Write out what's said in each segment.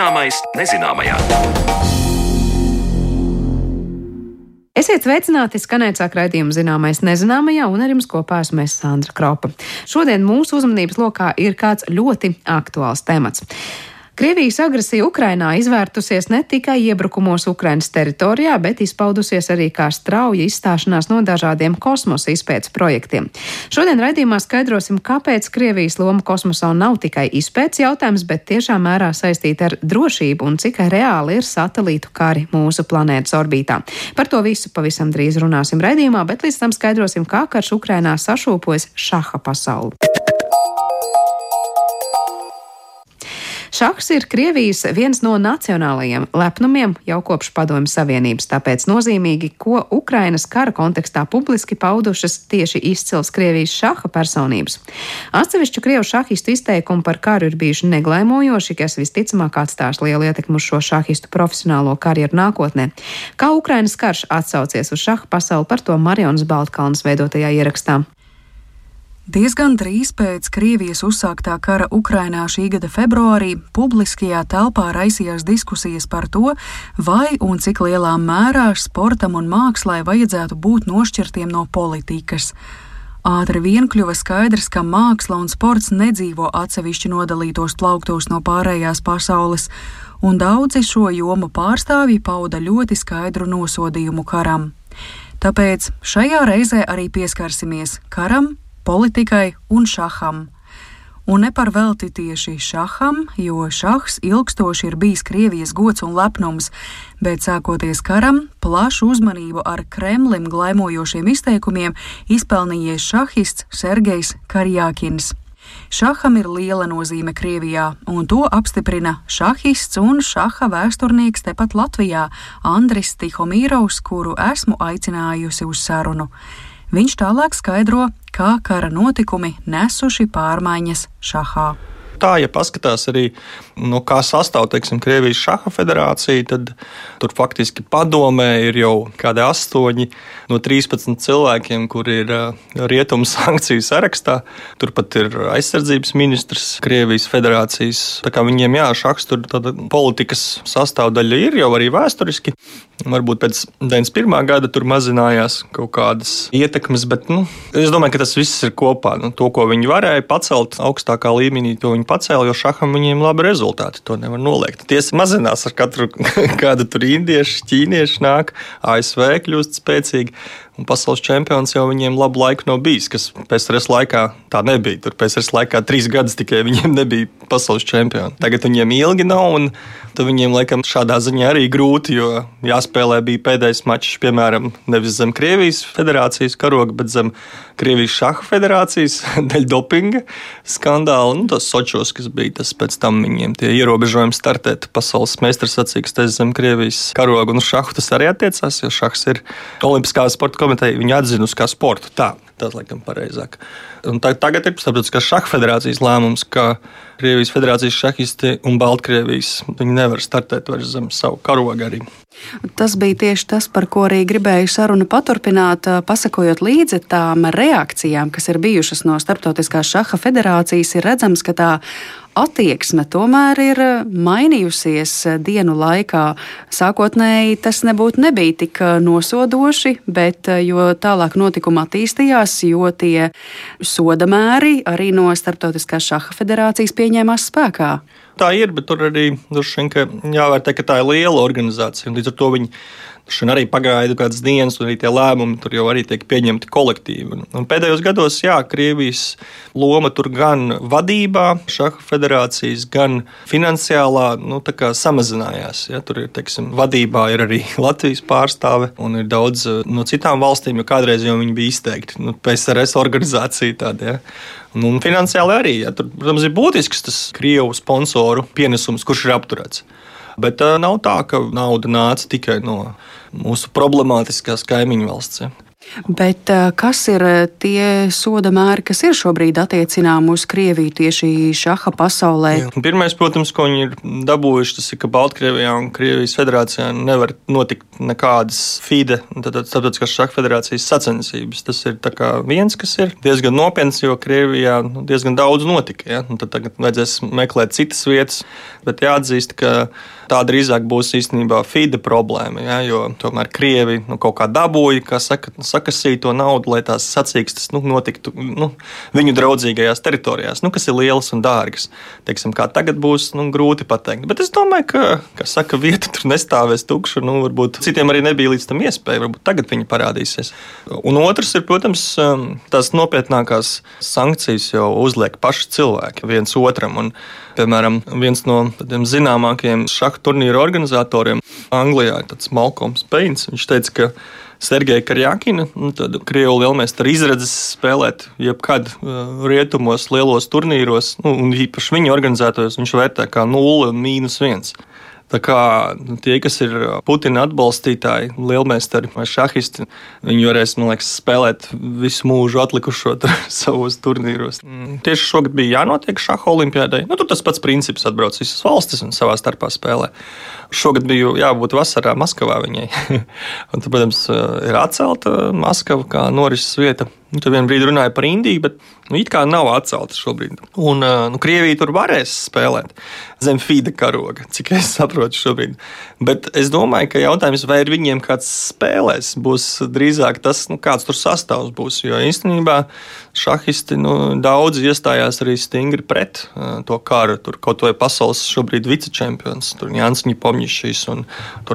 Zināmais nezināmajā. Esiet sveicināti, skanēt sāk raidījuma zināmais nezināmajā, un ar jums kopā esmu es Sandra Kropa. Šodien mūsu uzmanības lokā ir kāds ļoti aktuāls temats. Krievijas agresija Ukrainā izvērtusies ne tikai iebrukumos Ukrainas teritorijā, bet izpaudusies arī kā strauja izstāšanās no dažādiem kosmosa izpētes projektiem. Šodien raidījumā skaidrosim, kāpēc Krievijas loma kosmosā nav tikai izpētes jautājums, bet tiešā mērā saistīta ar drošību un cik reāli ir satelītu kari mūsu planētas orbītā. Par to visu pavisam drīz runāsim raidījumā, bet līdz tam skaidrosim, kā karš Ukrainā sašūpojas šaha pasauli. Šachs ir Krievijas viens no nacionālajiem lepnumiem jau kopš Padomju Savienības, tāpēc nozīmīgi, ko Ukrainas kara kontekstā publiski paudušas tieši izcils Krievijas šaha personības. Atsevišķu Krievu šahistu izteikumi par karu ir bijuši neglaimojoši, kas visticamāk atstās lielu ietekmu uz šo šahistu profesionālo karjeru nākotnē. Kā Ukrainas karš atsaucies uz šaha pasauli, par to Marionas Baltkalnas veidotajā ierakstā. Diezgan drīz pēc Krievijas uzsāktā kara Ukrainā šī gada februārī publiskajā telpā raisījās diskusijas par to, vai un cik lielā mērā sportam un mākslai vajadzētu būt nošķirtiem no politikas. Ātri vien kļuva skaidrs, ka māksla un sports nedzīvo atsevišķi nodalītos plauktos no pārējās pasaules, un daudzi šo jomu pārstāvji pauda ļoti skaidru nosodījumu karam. Tāpēc šajā reizē arī pieskarsimies karam, politikai un šaham. Un ne par velti tieši šaham, jo šahs ilgstoši ir bijis Krievijas gods un lepnums, bet sākoties karam, plašu uzmanību ar Kremlim glaimojošiem izteikumiem izpelnījies šahists Sergejs Karjākins. Šaham ir liela nozīme Krievijā, un to apstiprina šahists un šaha vēsturnieks tepat Latvijā Andris Tihomīrovs, kuru esmu aicinājusi uz sarunu. Viņš tālāk skaidro, kā kara notikumi nesuši pārmaiņas šahā tā, ja paskatās arī, no kā sastāv teiksim, Krievijas šaha federācija, tad tur faktiski padomē ir jau kādi astoņi no 13 cilvēkiem, kuri ir rietumu sankciju sarakstā. Turpat ir aizsardzības ministrs Krievijas federācijas. Tā kā viņiem jā, šahs tur politikas sastāvdaļa ir jau arī vēsturiski. Varbūt pēc 91. gada tur mazinājās kaut kādas ietekmes, bet nu, es domāju, ka tas viss ir kopā. Nu, to, ko viņi varēja pacelt augstākā līmenī, to viņi pacēla, jo šaham viņiem labi rezultāti. To nevar noliegt. Tiesa mazinās ar katru kādu tur indiešu, ķīniešu nāk, ASV kļūst spēcīgi. Un pasaules čempions jau viņiem labu laiku nav bijis, kas PSRS laikā tā nebija. Tur PSRS laikā trīs gadus tikai viņiem nebija pasaules čempioni. Tagad viņiem ilgi nav, un viņiem laikam šādā ziņā arī grūti, jo jāspēlē bija pēdējais mačs, piemēram, nevis zem Krievijas federācijas karoga, bet zem Krievijas šaha federācijas dēļ dopinga skandāla. Nu, tas Sočos, kas bija tas pēc tam viņiem tie ierobežojumi startēt pasaules meistars sacīkstes zem Krievijas karoga. Un šahu tas arī attiecās, jo šahs ir Olimpiskā sporta komiteja, viņa atzinusi kā sportu. Tā, tas laikam pareizāk. Un tā, tagad ir starptautiskās šaha federācijas lēmums, ka Krievijas federācijas šahisti un Baltkrievijas viņi nevar startēt vairs zem savu karogu arī. Tas bija tieši tas, par ko arī gribēju sarunu paturpināt, pasakojot līdzi tām reakcijām, kas ir bijušas no Startautiskās šaha federācijas. Ir redzams, ka tā attieksme tomēr ir mainījusies dienu laikā. Sākotnēji tas nebūtu nebija tik nosodoši, bet jo tālāk notikuma attīstījās, jo tie soda mēri arī no Startautiskās šaha federācijas pieņēmās spēkā tā ir, bet tur arī jāvērtē, ka tā ir liela organizācija. Līdz ar to viņi Šodien arī pagaida kādas dienas, un arī tie lēmumi tur jau arī tiek pieņemti kolektīvi. Un pēdējos gados, jā, Krievijas loma tur gan vadībā, šaha federācijas, gan finansiālā nu, samazinājās. Ja, tur ir, teiksim, vadībā ir arī Latvijas pārstāve un ir daudz eh, no citām valstīm, jo kādreiz jau viņi bija izteikti. Nu, PSRS organizācija tāda. Ja. Un, un finansiāli arī. Ja, tur, protams, ir būtisks tas Krievu sponsoru pienesums, kurš ir apturēts. Bet uh, nav tā, ka nauda nāca tikai no mūsu problemātiskās kaimiņu valsts. Ja. Bet kas ir tie soda mēri, kas ir šobrīd attiecināmi uz Krieviju tieši šaha pasaulē? Jā. Pirmais, protams, ko viņi ir dabūjuši, tas ir, ka Baltkrievijā un Krievijas federācijā nevar notikt nekādas FIDE, tātad starptautiskās šaha federācijas sacensības. Tas ir viens, kas ir diezgan nopietns, jo Krievijā nu, diezgan daudz notika. Ja? Tad tagad vajadzēs meklēt citas vietas, bet jāatzīst, ka tā drīzāk būs īstenībā FIDE problēma, ja? jo tomēr Krievi nu, kaut kā dabūja, kā saka, sakasīja to naudu, lai tās sacīkstas nu, notiktu nu, viņu draudzīgajās teritorijās, nu, kas ir lielas un dārgas. Teiksim, kā tagad būs nu, grūti pateikt. Bet es domāju, ka, kā saka, vieta tur nestāvēs tukša. Nu, varbūt citiem arī nebija līdz tam iespēja, varbūt tagad viņi parādīsies. Un otrs ir, protams, um, tās nopietnākās sankcijas jau uzliek paši cilvēki viens otram. Un, piemēram, viens no tādiem zināmākajiem šaha turnīru organizatoriem Anglijā, tāds Malkoms Peins, viņš teica, ka Sergeja Karjakina, nu, krievu lielmeistara izredzes spēlēt jebkad uh, rietumos, lielos turnīros, nu, un īpaši viņa organizētojos, viņš vērtē kā 0 un mīnus 1. Tā kā nu, tie, kas ir Putina atbalstītāji, lielmeistari vai šahisti, viņi varēs, man liekas, spēlēt visu mūžu atlikušo savos turnīros. Mm, tieši šogad bija jānotiek šaha olimpiādai. Nu, tur tas pats princips atbrauc visas valstis un savā starpā spēlē. Šogad bija jābūt vasarā Maskavā viņai. un, tad, protams, ir atcelta Maskava kā norises vieta. Nu, tur vienā brīdī runāja par Indiju, bet nu, it kā nav atcelta šobrīd. Un nu, Krievija tur varēs spēlēt zem FIDE karoga, cik es saprotu šobrīd. Bet es domāju, ka jautājums, vai ar viņiem kāds spēlēs, būs drīzāk tas, nu, kāds tur sastāvs būs. Jo īstenībā šahisti nu, daudz iestājās arī stingri pret uh, to karu. Tur kaut vai pasaules šobrīd vicečempions, tur Jānis Pomņšs un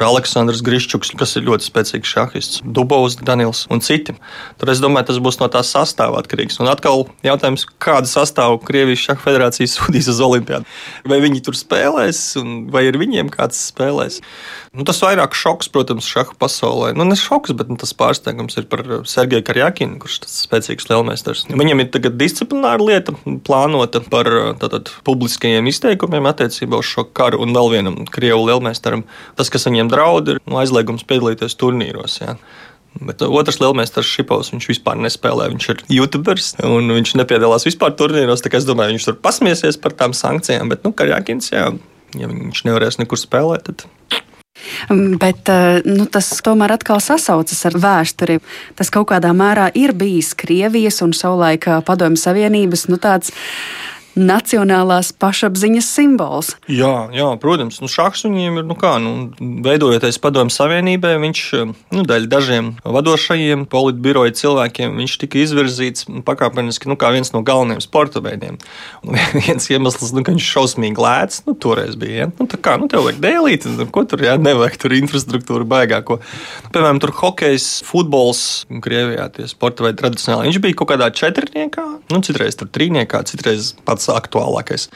Aleksandrs Grišķuks, kas ir ļoti spēcīgs šahists, Dubovs, Daniels un citi. Tur es domāju, tas būs no tā sastāvā atkarīgs. Un atkal jautājums, kādu sastāvu Krievijas šaha federācija sūtīs uz Olimpiādu. Vai viņi tur spēlēs, vai ar viņiem kāds spēlēs? Nu, tas vairāk šoks, protams, šaha pasaulē. Nu, ne šoks, bet nu, tas pārsteigums ir par Sergeju Karjakinu, kurš ir spēcīgs lielmeistars. Viņam ir tagad disciplināra lieta plānota par tātad, publiskajiem izteikumiem attiecībā uz šo karu un vēl vienam Krievu lielmeistaram. Tas, kas viņiem draud, ir nu, aizliegums piedalīties turnīros. Jā. Bet otrs lielmeistars Šipovs, viņš vispār nespēlē. Viņš ir YouTubers un viņš nepiedalās vispār turnīros. Es domāju, viņš tur pasmiesies par tām sankcijām. Bet, nu, Karjakins, jā, ja viņš nevarēs nekur spēlēt, tad. Mm, bet eh, nu, tas tomēr atkal sasaucas ar vēsturi. Tas kaut kādā mērā ir bijis Krievijas un savulaik eh, Padomju Savienības nu, tāds nacionālās pašapziņas simbols. Jā, jā protams, nu, šachs viņiem ir, nu kā, nu, veidojoties padomju savienībai, viņš, nu, daļ dažiem vadošajiem politbiroja cilvēkiem, tika izvirzīts pakāpeniski, nu, kā viens no galvenajiem sporta veidiem. Un viens iemesls, nu, ka viņš šausmīgi lēts, nu, toreiz bija, ja? nu, tā kā, nu, tev vajag dēlīt, nu, ko tur, jā, nevajag tur infrastruktūru baigāko. Piemēram, tur hokejs, futbols, Krievijā tie sporta veidi tradicionāli, viņš bija kaut kādā četrniekā, nu, citreiz tur trīniekā, citreiz pats pats aktuālākais.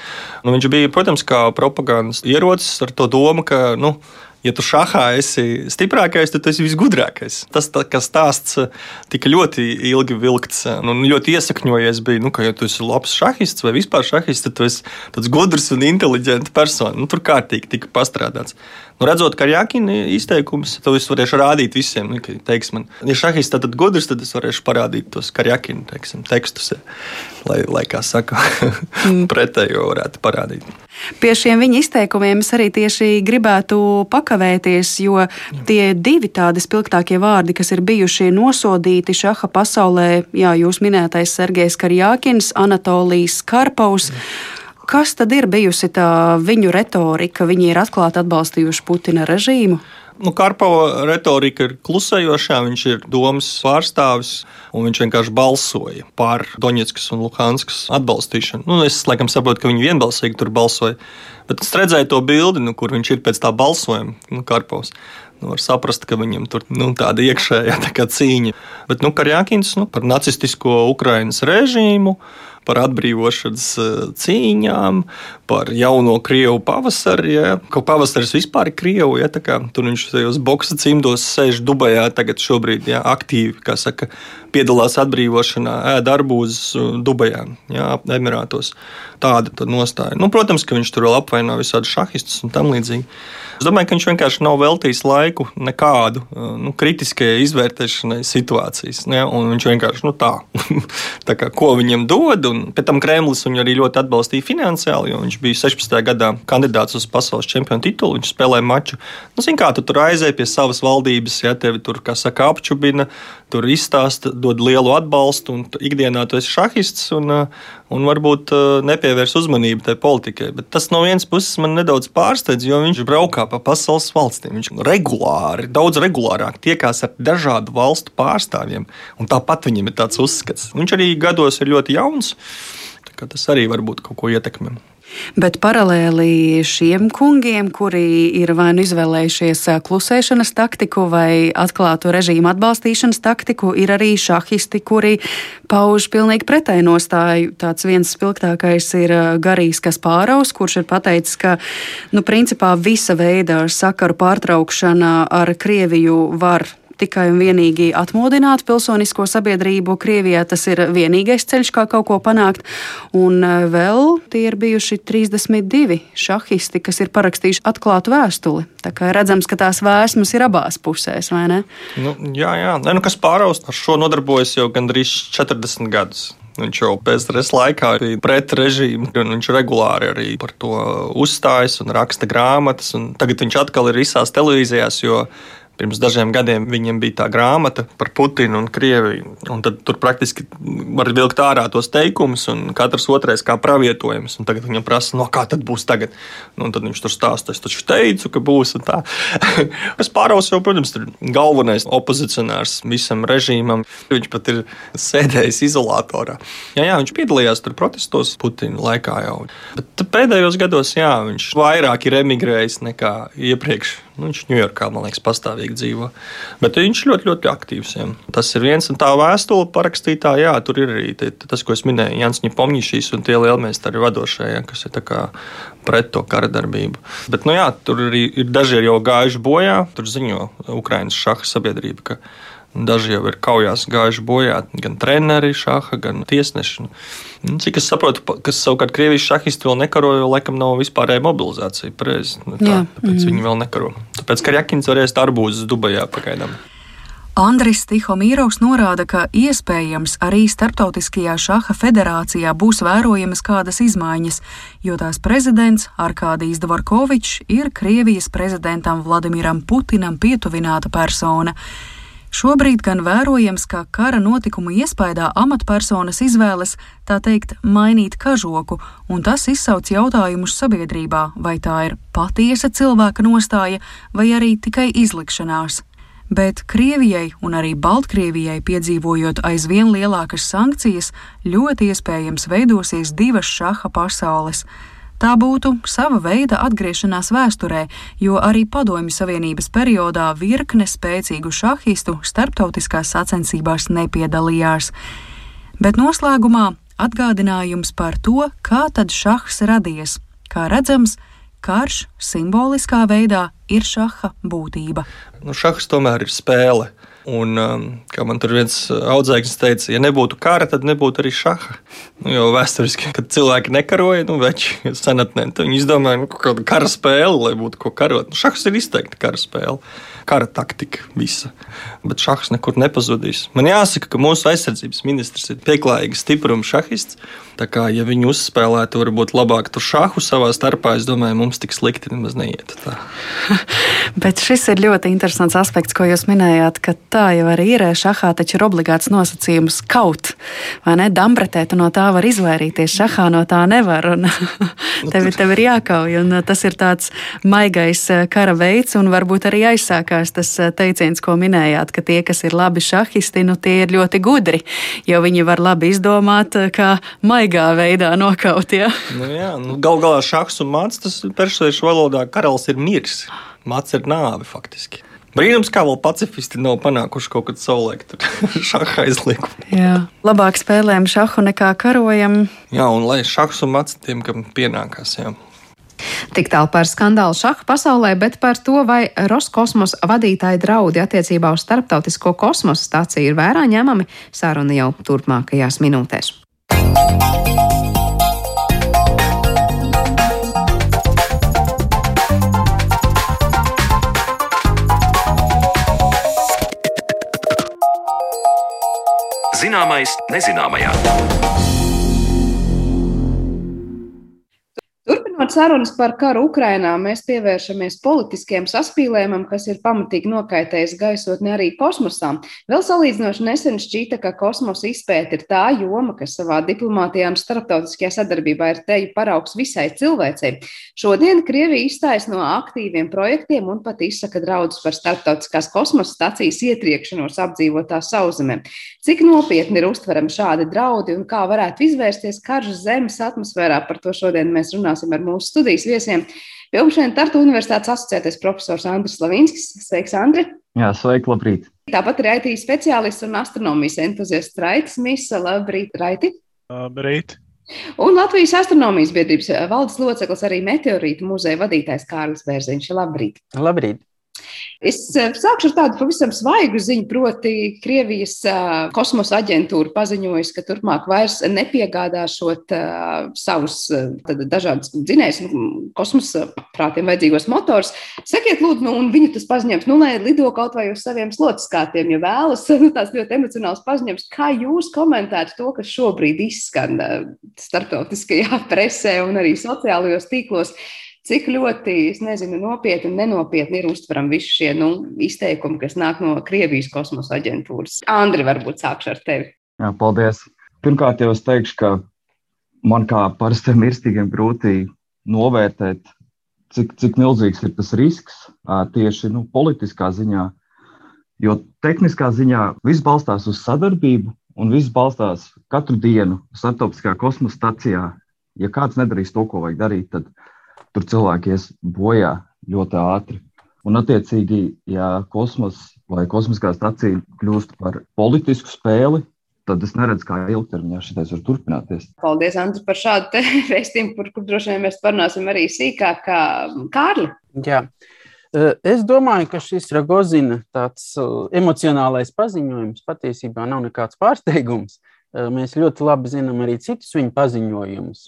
Nu, viņš bija, protams, kā propagandas ierocis ar to domu, ka. Nu, ja tu šahā esi stiprākais, tad tu esi visgudrākais. Tas tā, stāsts tika ļoti ilgi vilkts un nu, ļoti iesakņojies. Bija, nu, ka, ja tu esi labs šahists vai vispār šahists, tad tu esi gudrs un inteliģents persona. Nu, tur kārtīgi tika pastrādāts. Nu, redzot, ka Jākina izteikums, to es varēšu rādīt visiem. Nu, ka, teiks, man, ja šahis tad gudrs, tad es varēšu parādīt tos karjakina tekstus, lai, lai kā saka, pretējo varētu parādīt. Pie šiem viņa izteikumiem es arī tieši gribētu pakavēties, jo tie divi tādi spilgtākie vārdi, kas ir bijuši nosodīti šaha pasaulē, jā, jūs minētais Sergejs Karjakins, Anatolijas Karpaus. Mm. Kas tad ir bijusi tā viņu retorika? Viņi ir atklāti atbalstījuši Putina režīmu. Nu, Karpova retorika ir klusējošā, viņš ir domas pārstāvis, un viņš vienkārši balsoja par Doņetskas un Luhanskas atbalstīšanu. Nu, es laikam saprotu, ka viņi vienbalsīgi tur balsoja, bet es redzēju to bildi, nu, kur viņš ir pēc tā balsojuma, nu, Karpovs. Nu, var saprast, ka viņam tur nu, tāda iekšējā tā cīņa. Bet nu, Karjakins nu, par nacistisko Ukraiņas režīmu par atbrīvošanas eh, cīņām, par jauno Krievu pavasari. Ja. Kaut pavasaris vispār ir Krievu, ja, kā, tur viņš tajos boksa cimdos sēž Dubajā, tagad šobrīd ja, aktīvi, kā saka, piedalās atbrīvošanā, ēd arbūzus uh, Dubajā, ja, Emirātos. Tāda nostāja. Nu, protams, ka viņš tur vēl apvaino visādus šahistus un tam līdzīgi. Es domāju, ka viņš vienkārši nav veltījis laiku nekādu uh, nu, kritiskajai izvērtēšanai situācijas. Ne? Viņš vienkārši nu, tā, tā kā, ko viņam dod, un pēc tam Kremlis viņu arī ļoti atbalstīja finansiāli, jo viņš bija 16. gadā kandidāts uz pasaules čempionu titulu. Viņš spēlēja maču. Nu, zin, kā tu tur aizēji pie savas valdības, ja tevi tur, kā saka, apčubina, tur izstāsta, dod lielu atbalstu, un ikdienā tu esi šahists. Un, uh, un varbūt uh, nepievērs uzmanību tai politikai. Bet tas no vienas puses man nedaudz pārsteidz, jo viņš braukā pa pasaules valstīm. Viņš regulāri, daudz regulārāk tiekās ar dažādu valstu pārstāvjiem, un tāpat viņam ir tāds uzskats. Viņš arī gados ir ļoti jauns, tas arī varbūt kaut ko ietekmē. Bet paralēli šiem kungiem, kuri ir vai nu izvēlējušies klusēšanas taktiku vai atklātu režīmu atbalstīšanas taktiku, ir arī šahisti, kuri pauž pilnīgi pretēju nostāju. Tāds viens spilgtākais ir Garijs Kaspāraus, kurš ir pateicis, ka nu, principā visa veida sakaru pārtraukšana ar Krieviju var tikai un vienīgi atmodināt pilsonisko sabiedrību. Krievijā tas ir vienīgais ceļš, kā kaut ko panākt. Un e, vēl tie ir bijuši 32 šahisti, kas ir parakstījuši atklātu vēstuli. Tā kā redzams, ka tās vēsmas ir abās pusēs, vai ne? Nu, jā, jā. Ne, nu, kas pāraust ar šo nodarbojas jau gandrīz 40 gadus. Viņš jau PSRS laikā bija pret režīmu, un viņš regulāri arī par to uzstājas un raksta grāmatas. Un tagad viņš atkal ir visās televīzijās, jo Pirms dažiem gadiem viņam bija tā grāmata par Putinu un Krieviju. Un tur praktiski var vilkt ārā tos teikumus, un katrs otrais kā pravietojums. Un tagad viņam prasa, no kā tad būs tagad. Nu, tad viņš tur stāsta, es taču teicu, ka būs es pāraus jau, protams, ir galvenais opozicionārs visam režīmam. Viņš pat ir sēdējis izolatorā. Jā, jā viņš piedalījās tur protestos Putina laikā jau. Bet pēdējos gados, jā, viņš vairāk ir emigrējis nekā iepriekš. Nu, viņš Ņujorkā, man liekas, pastāvīgi dzīvo. Bet viņš ļoti, ļoti aktīvs. Jā. Tas ir viens un tā vēstule parakstītā. Jā, tur ir arī tie, tas, ko es minēju, Jans Ņepomņšīs un tie lielmeistari vadošie, jā, kas ir pret to kara darbību. Bet, nu, jā, tur arī ir daži jau gājuši bojā. Tur ziņo Ukraiņas šaha sabiedrība Daži jau ir kaujās gājuši bojā, gan treneri, šāda, gan tiesneši. Nu, cik es saprotu, kas savukārt Krievijas šahisti vēl nekaro, jo laikam nav vispārēja mobilizācija. Pareizi. Nu, tā, tāpēc mm. viņi vēl nekaro. Tāpēc Karjakins varēs arbūzus Dubajā pagaidām. Andris Tihomīrovs norāda, ka iespējams arī Startautiskajā šaha federācijā būs vērojamas kādas izmaiņas, jo tās prezidents Arkādijs Dvorkovičs ir Krievijas prezidentam Vladimiram Putinam pietuvināta persona. Šobrīd gan vērojams, ka kara notikumu iespējā amatpersonas izvēlas, tā teikt, mainīt kažoku, un tas izsauc jautājumus sabiedrībā, vai tā ir patiesa cilvēka nostāja, vai arī tikai izlikšanās. Bet Krievijai un arī Baltkrievijai piedzīvojot aizvien lielākas sankcijas, ļoti iespējams veidosies divas šaha pasaules. Tā būtu sava veida atgriešanās vēsturē, jo arī Padomju Savienības periodā virkne spēcīgu šahistu starptautiskās sacensībās nepiedalījās. Bet noslēgumā atgādinājums par to, kā tad šahs radies. Kā redzams, karš simboliskā veidā ir šaha būtība. Nu, šahs tomēr ir spēle. Un, um, kā man tur viens audzēknis teica, ja nebūtu kara, tad nebūtu arī šaha. Nu, jo vēsturiski, kad cilvēki nekaroja, nu, veči senatnē, tad viņi izdomāja nu, kaut kādu kara spēli, lai būtu ko karot. Nu, šahs ir izteikti kara spēle kara taktika visa. Bet šahs nekur nepazudīs. Man jāsaka, ka mūsu aizsardzības ministrs ir pieklājīgs, stiprums šahists. Tā kā, ja viņi uzspēlētu, varbūt labāk tur šāhu savā starpā, es domāju, mums tik slikti nemaz neiet. Bet šis ir ļoti interesants aspekts, ko jūs minējāt, ka tā jau arī ir. Šahā taču ir obligāts nosacījums kaut, vai ne? Dambretē tu no tā var izvairīties, šahā no tā nevar. Un nu, tev, tev ir jākauj, un tas ir tāds maigais eh, kara veids, un varbūt arī aizsākās tas eh, teiciens, ko minējāt, ka tie, kas ir labi šahisti, nu tie ir ļoti gudri, jo viņi var labi izdomāt, eh, kā maigā veidā nokaut. Ja? Nu, jā, nu, gal galā šahs un mācis, tas persiešu valodā karalis ir mirs. Mācis ir nāve faktiski. Brīnums, kā vēl pacifisti nav panākuši kaut kādu savulaik šāda aizliegumu. Jā, labāk spēlējam šahu nekā karojam. Jā, un lai šahs un mats tiem, kam pienākās. Jā. Tik tālu par skandālu šaha pasaulē, bet par to, vai Roskosmos vadītāji draudi attiecībā uz starptautisko kosmosa stāciju ir vērā ņemami, saruna jau turpmākajās minūtēs. Zināmais nezināmajā. Turpinot sarunas par karu Ukrainā, mēs pievēršamies politiskiem saspīlējumam, kas ir pamatīgi nokaitējis gaisotni arī kosmosā. Vēl salīdzinoši nesen šķīta, ka kosmosa izpēta ir tā joma, kas savā diplomātijā un starptautiskajā sadarbībā ir teju paraugs visai cilvēcei. Šodien Krievija izstājas no aktīviem projektiem un pat izsaka draudus par starptautiskās kosmosa stacijas ietriekšanos apdzīvotā sauszemē. Cik nopietni ir uztverami šādi draudi un kā varētu izvērsties karš zemes atmosfērā, par to šodien mēs runāsim ar mūsu studijas viesiem. Pie šodien Tartu Universitātes asociētais profesors Andris Slavinskis. Sveiks, Andri! Jā, sveiki, labrīt! Tāpat ir IT speciālists un astronomijas entuziasts Raitis Misa. Labrīt, Raiti! Labrīt! Un Latvijas astronomijas biedrības valdes loceklis arī meteorītu muzeja vadītājs Kārlis Bērziņš. Labrīt! Labrīt! Es eh, sākšu ar tādu pavisam svaigu ziņu, proti, Krievijas uh, kosmosa aģentūra paziņojusi, ka turpmāk vairs nepiegādāšot uh, savus uh, dažādus dzinējus, kosmosa prātiem vajadzīgos motors. Sakiet, lūdzu, nu, un viņu tas paziņojums, nu, lai lido kaut vai uz saviem slotiskātiem, ja vēlas, nu, tās ļoti emocionāls paziņojums. Kā jūs komentētu to, kas šobrīd izskan starptautiskajā presē un arī sociālajos tīklos? Cik ļoti, es nezinu, nopietni un nenopietni ir uztverami visi šie nu, izteikumi, kas nāk no Krievijas kosmosa aģentūras. Andri, varbūt sākšu ar tevi. Jā, paldies. Pirmkārt, jau es teikšu, ka man kā parastam mirstīgam grūti novērtēt, cik, cik milzīgs ir tas risks tieši nu, politiskā ziņā. Jo tehniskā ziņā viss balstās uz sadarbību, un viss balstās katru dienu starptautiskajā kosmosa stacijā. Ja kāds nedarīs to, ko vajag darīt, tad tur cilvēki ies bojā ļoti ātri. Un, attiecīgi, ja kosmos vai kosmiskā stacija kļūst par politisku spēli, tad es neredzu, kā ilgtermiņā šis var turpināties. Paldies, Andri, par šādu vēstījumu, par kuru droši vien mēs parunāsim arī sīkāk. Kārli? Jā. Es domāju, ka šis Ragozina tāds emocionālais paziņojums patiesībā nav nekāds pārsteigums. Mēs ļoti labi zinām arī citus viņa paziņojumus.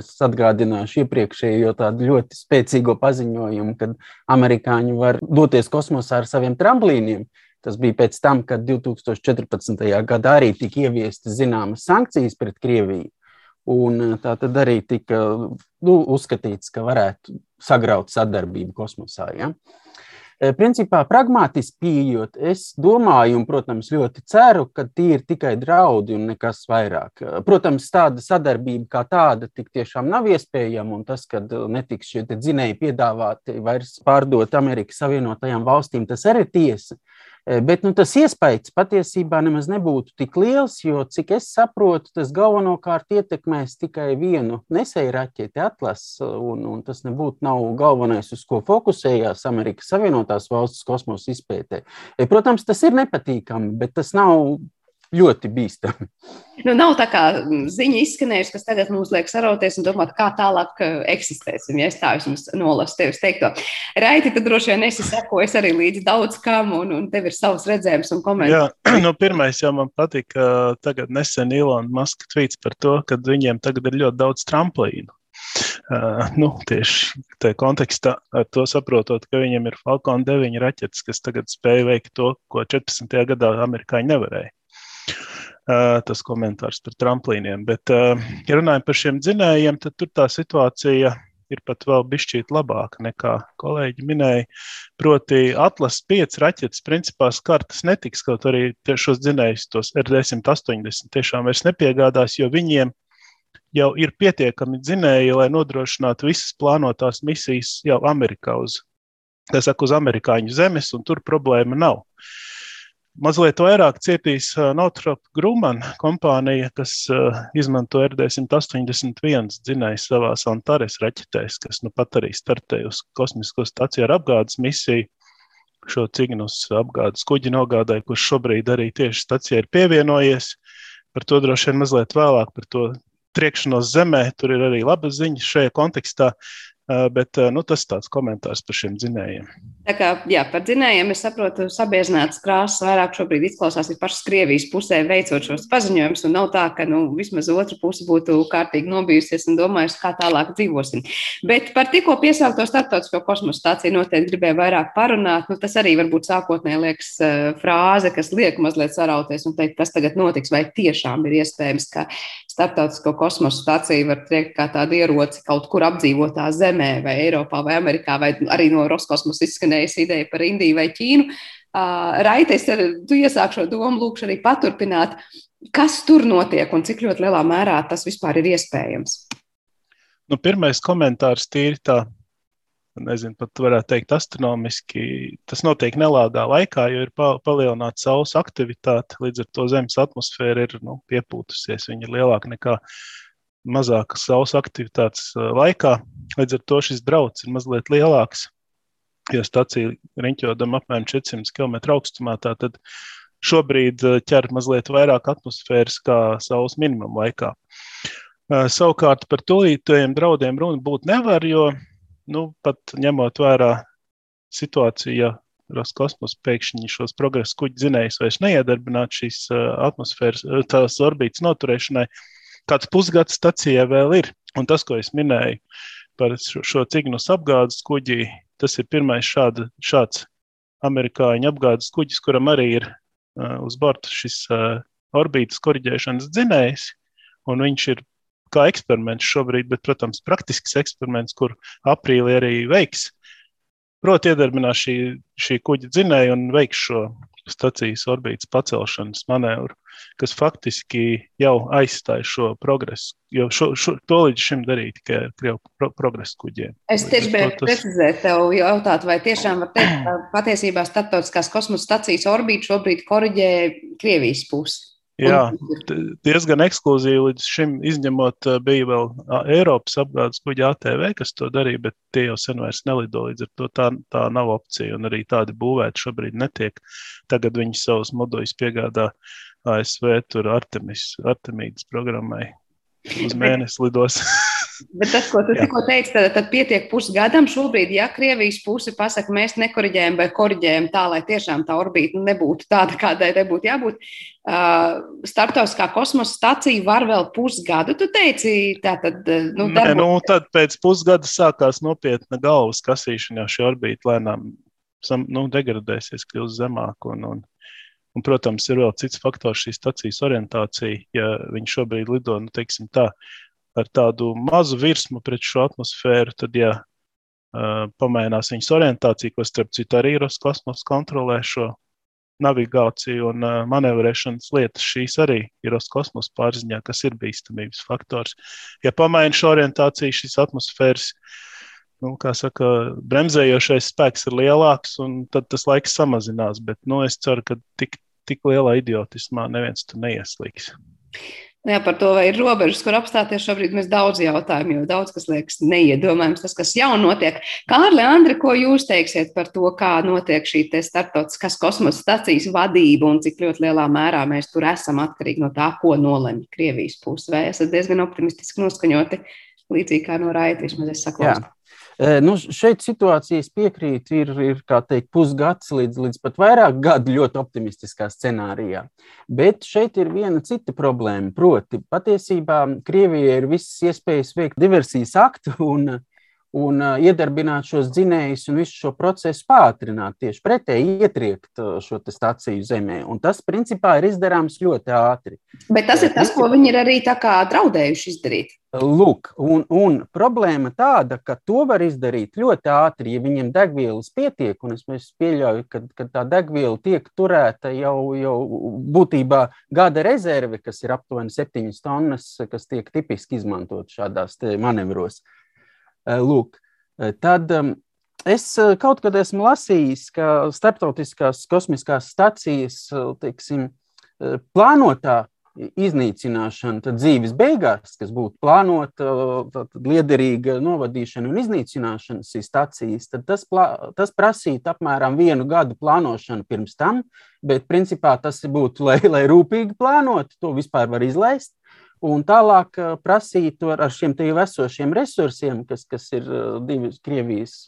Es atgādināšu iepriekšējo tādu ļoti spēcīgo paziņojumu, kad amerikāņi var doties kosmosā ar saviem tramplīniem. Tas bija pēc tam, kad 2014. gadā arī tika ieviestas zināmas sankcijas pret Krieviju. Un tā tad arī tika nu, uzskatīts, ka varētu sagraut sadarbību kosmosā. Ja? Uh, principā, pragmatiski pieejot, es domāju, un, protams, ļoti ceru, ka tie ir tikai draudi un nekas vairāk. Protams, tāda sadarbība kā tāda tik tiešām nav iespējama, un tas, ka netiks šie dzinēji piedāvāti vairs pārdot Amerikas Savienotajām valstīm, tas arī ir tiesa. Eh, bet nu, tas iespējas patiesībā nemaz nebūtu tik liels, jo, cik es saprotu, tas galvenokārt ietekmēs tikai vienu nesēju raķeti atlases, un, un tas nebūtu nav galvenais, uz ko fokusējās Amerikas Savienotās valsts kosmosa izpētē. Eh, protams, tas ir nepatīkami, bet tas nav ļoti bīstami. Nu, nav tā kā ziņa izskanējusi, kas tagad mums liek sarauties un domāt, kā tālāk eksistēsim. Ja es tā jums nolasu tevis teikto. Raiti, tad droši vien esi sekojis arī līdz daudz kam, un, un tev ir savs redzējums un komentārs. Jā, nu, pirmais jau man patīk, ka tagad nesen Ilona Maska tvīts par to, ka viņiem tagad ir ļoti daudz tramplīnu. Uh, nu, tieši tajā kontekstā, ar to saprotot, ka viņiem ir Falcon 9 raķetes, kas tagad spēj veikt to, ko 14. gadā amerikāņi nevarēja tas komentārs par tramplīniem. Bet, ja runājam par šiem dzinējiem, tad tur tā situācija ir pat vēl bišķīt labāka nekā kolēģi minēja. Proti, atlases pieci raķetes principā skartas netiks, kaut arī šos dzinējus, tos RD180 tiešām vairs nepiegādās, jo viņiem jau ir pietiekami dzinēji, lai nodrošinātu visas plānotās misijas jau Amerikā uz, saka, uz amerikāņu zemes, un tur problēma nav. Uh, Mazliet vairāk cietīs Northrop Grumman kompānija, kas izmanto RD181 dzinēju savās Antares raķetēs, kas nu pat arī startēja uz kosmisko staciju ar apgādes misiju. šo cignus apgādes kuģi nogādāja, kurš šobrīd arī tieši stacijā ir pievienojies. Par to droši vien mazliet vēlāk, par to triekšanos zemē. Tur ir arī labas ziņas šajā kontekstā. Bet nu, tas ir tāds komentārs par šiem dzinējiem. Tā kā, jā, par dzinējiem es saprotu, sabiezināts krāsas vairāk šobrīd izklausās pašas Krievijas pusē veicot šos paziņojumus, nav tā, ka nu, vismaz otra puse būtu kārtīgi nobijusies un domājusi, kā tālāk dzīvosim. Bet par tikko piesaukto starptautisko kosmosa stāciju noteikti gribēju vairāk parunāt. Nu, tas arī varbūt sākotnēji liekas frāze, kas liek mazliet sarauties un teikt, kas tagad notiks, vai tiešām ir iespējams, ka starptautisko kosmosa stāciju var teikt kā tādu ieroci kaut kur apdzīvotā zemē, vai Eiropā, vai Amerikā, vai arī no Roskosmosa izskanējusi ideja par Indiju vai Ķīnu. Raitais, tu iesāk šo domu, lūkšu arī paturpināt. Kas tur notiek un cik ļoti lielā mērā tas vispār ir iespējams? Nu, pirmais komentārs tīri tā nezinu, pat varētu teikt, astronomiski. Tas notiek nelāgā laikā, jo ir palielināta saules aktivitāte. Līdz ar to Zemes atmosfēra ir nu, piepūtusies. Viņa ir lielāka nekā mazākas saules aktivitātes laikā. Līdz ar to šis drauds ir mazliet lielāks. Ja stacija riņķodam apmēram 400 km augstumā, tad šobrīd ķer mazliet vairāk atmosfēras kā saules minimuma laikā. Savukārt par tūlītējiem draudiem runa būt nevar, jo nu, pat ņemot vērā situāciju, Roskosmos pēkšņi šos progresa kuģi zinējus vairs neiedarbināt šīs atmosfēras, tās orbītas noturēšanai, kāds pusgads stacijai vēl ir. Un tas, ko es minēju par šo, šo cignus apgādes kuģi, tas ir pirmais šāda, šāds amerikāņu apgādes kuģis, kuram arī ir uh, uz borta šis uh, orbītas korģēšanas dzinējs, un viņš ir kā eksperiments šobrīd, bet, protams, praktisks eksperiments, kur aprīlī arī veiks. Proti, iedarbinās šī, šī kuģa dzinēja un veiks šo stacijas orbītas pacelšanas manevru, kas faktiski jau aizstāja šo progresu. Jo šo, šo, to līdz šim darīja tikai Krievu pro, progresa kuģiem. Es tieši gribēju tas... precizēt, tev jautāt, vai tiešām var teikt, ka patiesībā starptautiskās kosmosa stacijas orbīta šobrīd koriģē Krievijas pusi? Jā, diezgan ekskluzīvi līdz šim, izņemot, bija vēl Eiropas apgādes kuģa ATV, kas to darīja, bet tie jau sen vairs nelido. Līdz ar to tā, tā nav opcija, un arī tādi būvēti šobrīd netiek. Tagad viņi savus moduļus piegādā ASV, tur Artemis, Artemīdas programmai uz mēnesi lidos. Bet tas, ko tu tikko teici, tad, tad pietiek pusgadam. Šobrīd, ja Krievijas puse pasaka, mēs nekoriģējam vai koriģējam tā, lai tiešām tā orbīta nebūtu tāda, kādai tai būtu jābūt, uh, starptautiskā kosmosa stacija var vēl pusgadu. Tu teici, tā tad. Nu, Nē, nu, tad pēc pusgada sākās nopietna galvas kasīšana, jo šī orbīta lēnām nu, degradēsies, kļūs zemāk. Un, un, un, protams, ir vēl cits faktors, šī stacijas orientācija. Ja viņi šobrīd lido, nu, teiksim tā, ar tādu mazu virsmu pret šo atmosfēru, tad, ja uh, pamainās viņas orientācija, ko starp citu arī Roskosmos kontrolē šo navigāciju un uh, manevrēšanas lietas, šīs arī ir Roskosmos pārziņā, kas ir bīstamības faktors. Ja pamaina šo orientāciju, šis atmosfēras nu, saka, bremzējošais spēks ir lielāks, un tad tas laiks samazinās. Bet nu, es ceru, ka tik, tik lielā idiotismā neviens tur neieslīgs. Nu jā, par to, vai ir robežas, kur apstāties, šobrīd mēs daudz jautājumu, jo daudz kas liekas neiedomājams, tas, kas jau notiek. Kārli, Andri, ko jūs teiksiet par to, kā notiek šī starptautiskās kosmosa stacijas vadība un cik ļoti lielā mērā mēs tur esam atkarīgi no tā, ko nolemj Krievijas puse? Vai esat diezgan optimistiski noskaņoti, līdzīgi kā no Raita, vismaz es saku. Nu, šeit situācijas piekrīt, ir, ir teikt, pusgads līdz, līdz pat vairāk gadu ļoti optimistiskā scenārijā. Bet šeit ir viena cita problēma. Proti, patiesībā Krievijai ir visas iespējas veikt diversijas aktu un, un iedarbināt šos dzinējus un visu šo procesu pātrināt, tieši pretēji ietriekt šo stāciju zemē. Un tas, principā, ir izdarāms ļoti ātri. Bet tas ir tas, ko viņi ir arī draudējuši izdarīt. Lūk, un, un problēma tāda, ka to var izdarīt ļoti ātri, ja viņiem degvielas pietiek, un es, pieļauju, ka, ka tā degviela tiek turēta jau, jau būtībā gada rezerve, kas ir aptuveni 7 tonnas, kas tiek tipiski izmantot šādās manevros. Uh, lūk, eh, tad es eh, kaut kad esmu lasījis, ka starptautiskās kosmiskās stacijas teiksim, plānotā iznīcināšana tad dzīves beigās, kas būtu plānota liederīga novadīšana un iznīcināšana šīs stacijas, tad tas, plā, tas prasītu apmēram vienu gadu plānošanu pirms tam, bet principā tas būtu, lai, lai rūpīgi plānotu, to vispār var izlaist. Un tālāk prasītu ar, ar šiem jau esošiem resursiem, kas, kas ir divi Krievijas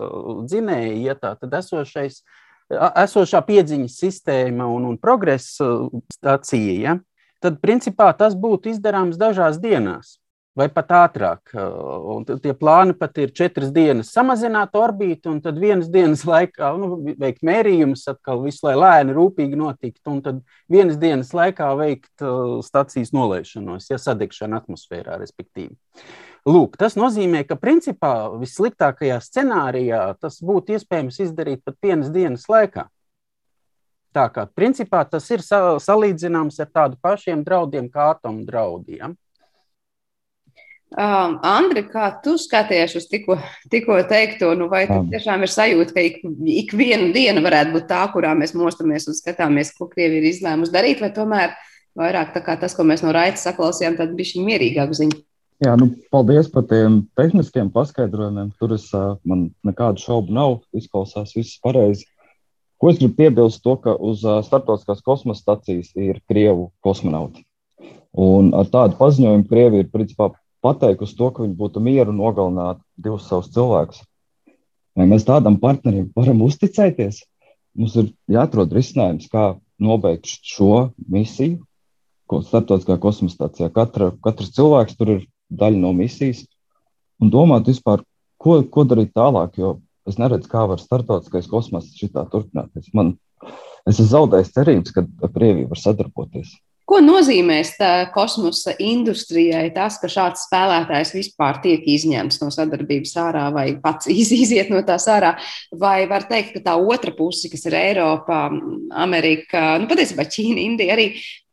dzinēji, ja tā tad esošais, esošā piedziņas sistēma un, un progresa stācija, ja, tad principā tas būtu izdarāms dažās dienās vai pat ātrāk. Un tie plāni pat ir četras dienas samazināt orbītu, un tad vienas dienas laikā nu, veikt mērījumus, atkal visu lai lēni, rūpīgi notikt, un tad vienas dienas laikā veikt stacijas nolaišanos, ja sadegšana atmosfērā, respektīvi. Lūk, tas nozīmē, ka principā vissliktākajā scenārijā tas būtu iespējams izdarīt pat vienas dienas laikā. Tā kā principā tas ir salīdzināms ar tādu pašiem draudiem kā atomu draudiem. Um, Andri, kā tu skaties uz tikko, tikko teikto, nu vai tiešām ir sajūta, ka ik, ik viena diena varētu būt tā, kurā mēs mostamies un skatāmies, ko Krievi ir izlēmusi darīt, vai tomēr vairāk tā kā tas, ko mēs no raita saklausījām, tad bija šī mierīgāka ziņa? Jā, nu, paldies par tiem tehniskiem paskaidrojumiem. Tur es, man nekādu šaubu nav, izklausās viss pareizi. Ko es gribu piebilst, to, ka uz starptautiskās kosmosa stacijas ir Krievu kosmonauti. Un ar tādu paziņojumu Krievija ir principā pateikusi to, ka viņi būtu mieru nogalināt divus savus cilvēkus. Vai mēs tādam partnerim varam uzticēties? Mums ir jāatrod risinājums, kā nobeigt šo misiju, ko starptautiskā kosmosa stācijā. Katra, katrs cilvēks tur ir daļa no misijas un domāt vispār, ko, ko darīt tālāk, jo es neredzu, kā var starptautiskais kosmoss šitā turpināties. Man, es esmu zaudējis cerības, ka Krievija var sadarboties. Ko nozīmēs kosmosa industrijai tas, ka šāds spēlētājs vispār tiek izņemts no sadarbības ārā vai pats iziet no tās ārā? Vai var teikt, ka tā otra puse, kas ir Eiropa, Amerika, nu patiesībā Ķīna, Indija arī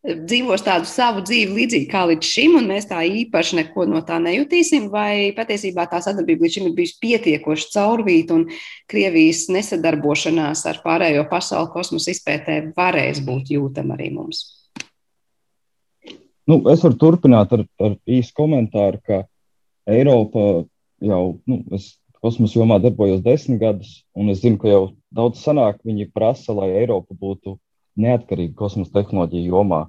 dzīvos tādu savu dzīvi līdzīgi kā līdz šim, un mēs tā īpaši neko no tā nejutīsim, vai patiesībā tā sadarbība līdz šim ir bijusi pietiekoši caurvīta, un Krievijas nesadarbošanās ar pārējo pasauli kosmosa izpētē varēs būt jūtama arī mums? Nu, es varu turpināt ar, ar īsu komentāru, ka Eiropa jau, nu, es kosmosa jomā darbojos desmit gadus, un es zinu, ka jau daudz sanāk, viņi prasa, lai Eiropa būtu neatkarīga kosmosa tehnoloģija jomā.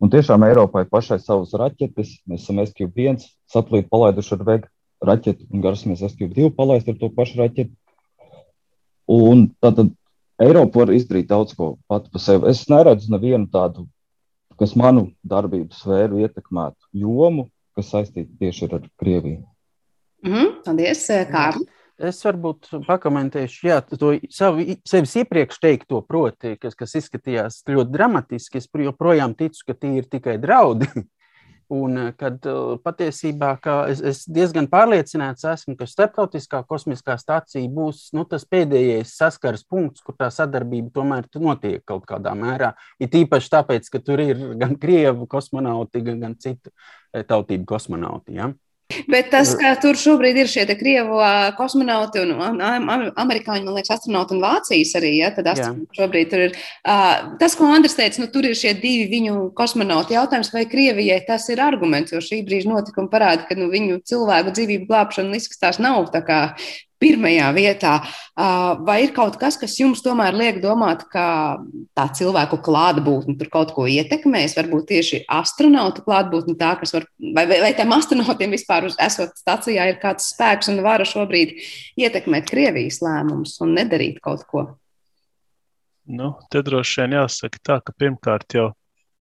Un tiešām Eiropai pašai savas raķetes, mēs esam SQ1 satelītu palaiduši ar vega raķeti, un garsimies SQ2 palaist ar to pašu raķeti. Un tātad Eiropa var izdarīt daudz ko pati par sevi. Es neredzu nevienu tādu kas manu darbības sfēru ietekmētu jomu, kas saistīta tieši ar Krieviju. Mm -hmm. Paldies, eh, Kārli! Es varbūt pakomentēšu, jā, to savu, sevis iepriekš teikto, proti, kas, kas izskatījās ļoti dramatiski. Es joprojām ticu, ka tie ir tikai draudi. Un eh, kad eh, patiesībā es, es diezgan pārliecināts esmu, ka starptautiskā kosmiskā stācija būs nu, tas pēdējais saskares punkts, kur tā sadarbība tomēr notiek kaut kādā mērā. Ir tīpaši tāpēc, ka tur ir gan krievu kosmonauti, gan, gan citu eh, tautību kosmonauti. Ja? Bet tas, ka tur šobrīd ir šie krievu kosmonauti un amerikāņu, man liekas, astronauti un Vācijas arī, ja, tad šobrīd tur ir. Tas, ko Andris teica, nu, tur ir šie divi viņu kosmonauti jautājums, vai Krievijai tas ir arguments, jo šī brīža notikuma parāda, ka nu, viņu cilvēku dzīvību glābšana izskatās nav tā kā pirmajā vietā. Vai ir kaut kas, kas jums tomēr liek domāt, ka tā cilvēku klātbūtne tur kaut ko ietekmēs? Varbūt tieši astronautu klātbūtne tā, kas var, vai, vai, vai tiem astronautiem vispār uz esot stacijā ir kāds spēks un vara šobrīd ietekmēt Krievijas lēmumus un nedarīt kaut ko? Nu, te droši vien jāsaka tā, ka pirmkārt jau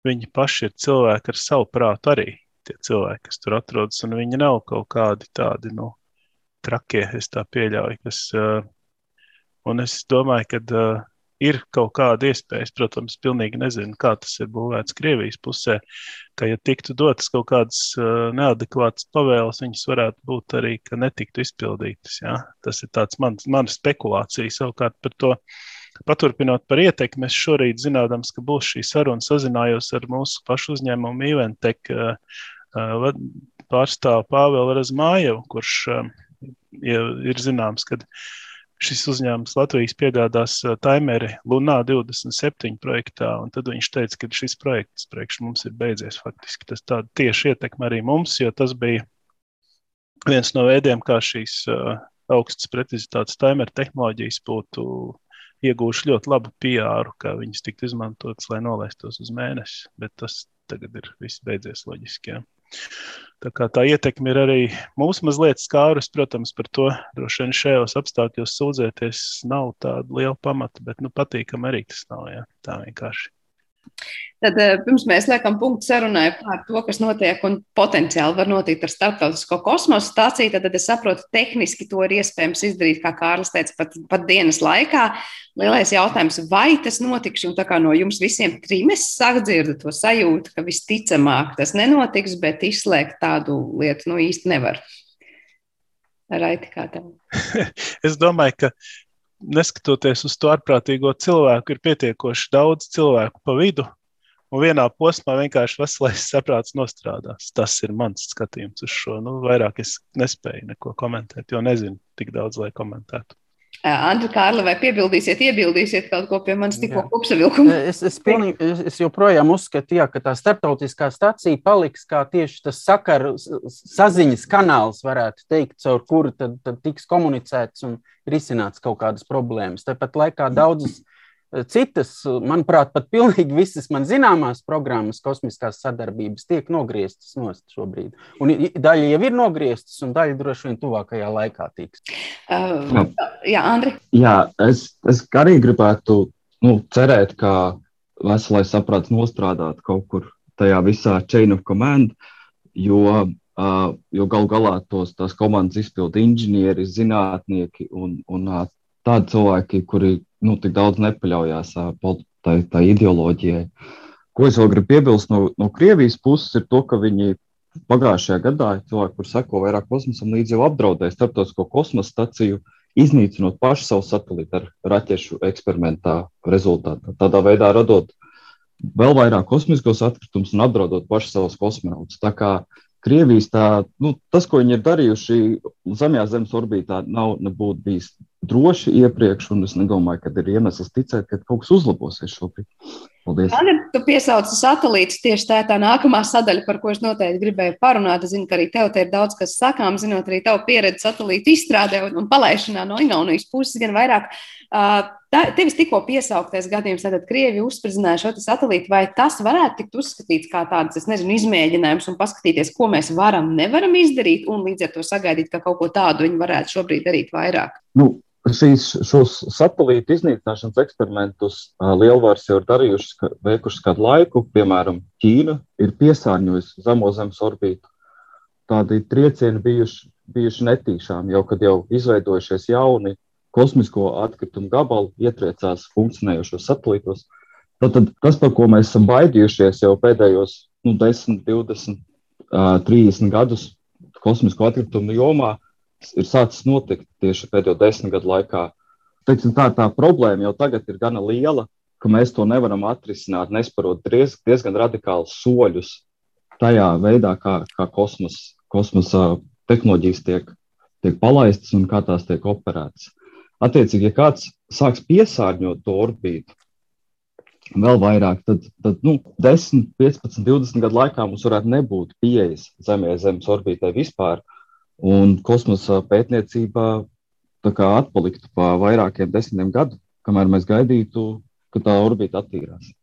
viņi paši ir cilvēki ar savu prātu arī. Tie cilvēki, kas tur atrodas, un viņi nav kaut kādi tādi, nu, trakie, es tā pieļauju. Kas, un es domāju, ka ir kaut kāda iespēja, es, protams, pilnīgi nezinu, kā tas ir būvēts Krievijas pusē, ka, ja tiktu dotas kaut kādas neadekvātas pavēles, viņas varētu būt arī, ka netiktu izpildītas. Ja? Tas ir tāds mans, mana spekulācija savukārt par to. Paturpinot par ietekmi, es šorīt zinādams, ka būs šī saruna, sazinājos ar mūsu pašu uzņēmumu Iventek pārstāvu Pāvelu Razmājevu, kurš ja ir zināms, ka šis uzņēmums Latvijas piegādās timeri Lunā 27 projektā, un tad viņš teica, ka šis projekts priekš mums ir beidzies faktiski. Tas tāda tieši ietekme arī mums, jo tas bija viens no veidiem, kā šīs augstas precizitātes timeru tehnoloģijas būtu iegūši ļoti labu PR, kā viņas tiktu izmantotas, lai nolaistos uz mēnesi, bet tas tagad ir viss beidzies loģiski. Jā. Tā, tā ietekme ir arī mūsu mazliet skārus, protams, par to droši vien šajos apstākļos sūdzēties nav tāda liela pamata, bet nu, patīkam arī tas nav. Jā, tā vienkārši. Tad eh, pirms mēs liekam punktu sarunai par to, kas notiek un potenciāli var notikt ar starptautisko kosmosa stāciju, tad, tad es saprotu, tehniski to ir iespējams izdarīt, kā Kārlis teica, pat, pat dienas laikā. Lielais jautājums, vai tas notiks, un tā kā no jums visiem trim es sāku dzirdēt to sajūtu, ka visticamāk tas nenotiks, bet izslēgt tādu lietu nu īsti nevar. Raiti kā tev? es domāju, ka neskatoties uz to ārprātīgo cilvēku, ir pietiekoši daudz cilvēku pa vidu. Un vienā posmā vienkārši veselais saprāts nostrādās. Tas ir mans skatījums uz šo. Nu, vairāk es nespēju neko komentēt, jo nezinu tik daudz, lai komentētu. Andri, Kārli, vai piebildīsiet, iebildīsiet kaut ko pie manis tikko kopsavilkuma? Es, es, pilnīgi, es, es joprojām uzskatu, jā, ka tā starptautiskā stacija paliks kā tieši tas sakaru, saziņas kanāls, varētu teikt, caur kuru tad, tad tiks komunicēts un risināts kaut kādas problēmas. Tāpat laikā daudzas. Mm Citas, manuprāt, pat pilnīgi visas man zināmās programmas, kosmiskās sadarbības tiek nogrieztas nost šobrīd. Un daļa jau ir nogrieztas, un daļa droši vien tuvākajā laikā tiks. Uh, jā, Andri. Jā, es, es arī gribētu nu, cerēt, ka veselais saprāts nostrādāt kaut kur tajā visā chain of command, jo, uh, jo gal galā tos, tās komandas izpildu inženieri, zinātnieki un, un uh, tādi cilvēki, kuri nu, tik daudz nepaļaujas tai, tai ideoloģijai. Ko es vēl gribu piebilst no, no Krievijas puses, ir to, ka viņi pagājušajā gadā cilvēki, kur seko vairāk kosmosam, līdz jau apdraudēja starptautisko kosmosa staciju, iznīcinot pašu savu satelītu ar raķešu eksperimentā rezultātā. Tādā veidā radot vēl vairāk kosmiskos atkritumus un apdraudot pašu savus kosmonautus. Tā kā Krievijas tā, nu, tas, ko viņi ir darījuši zemjā Zemes orbītā, nav nebūtu bijis droši iepriekš, un es nedomāju, ka ir iemesls ticēt, ka kaut kas uzlabosies šobrīd. Paldies. Man tu piesauci satelītus, tieši tā ir tā nākamā sadaļa, par ko es noteikti gribēju parunāt. Es zinu, ka arī tev te ir daudz kas sakām, zinot arī tavu pieredzi satelītu izstrādē un, un palaišanā no Igaunijas puses, gan vairāk. Uh, tevis tikko piesauktais gadījums, tad Krievija uzspridzināja šo satelītu, vai tas varētu tikt uzskatīts kā tāds, es nezinu, izmēģinājums un paskatīties, ko mēs varam, nevaram izdarīt, un līdz ar to sagaidīt, ka kaut ko tādu viņi varētu šobrīd darīt vairāk? Nu, šīs, šos satelītu iznīcināšanas eksperimentus lielvaras jau ir darījušas, veikušas kādu laiku. Piemēram, Ķīna ir piesārņojusi zemo zemes orbītu. Tādi triecieni bijuši, bijuši netīšām, jau kad jau izveidojušies jauni kosmisko atkritumu gabali, ietriecās funkcionējošos satelītos. Tad tas, par ko mēs esam baidījušies jau pēdējos nu, 10, 20, 30 gadus kosmisko atkritumu jomā, ir sācis notikt tieši pēdējo desmit gadu laikā. Teiksim, tā, tā problēma jau tagad ir gana liela, ka mēs to nevaram atrisināt, nesparot diez, diezgan radikālus soļus tajā veidā, kā, kā kosmos, kosmosa tehnoloģijas tiek, tiek palaistas un kā tās tiek operētas. Attiecīgi, ja kāds sāks piesārņot to orbītu, vēl vairāk, tad, tad nu, 10, 15, 20 gadu laikā mums varētu nebūt pieejas Zemē, Zemes orbītai vispār. Uh, Un kosmosa pētniecība atpaliktu pa vairākiem desmitiem gadiem, kamēr mēs gaidītu, ka tā orbīta attīrās.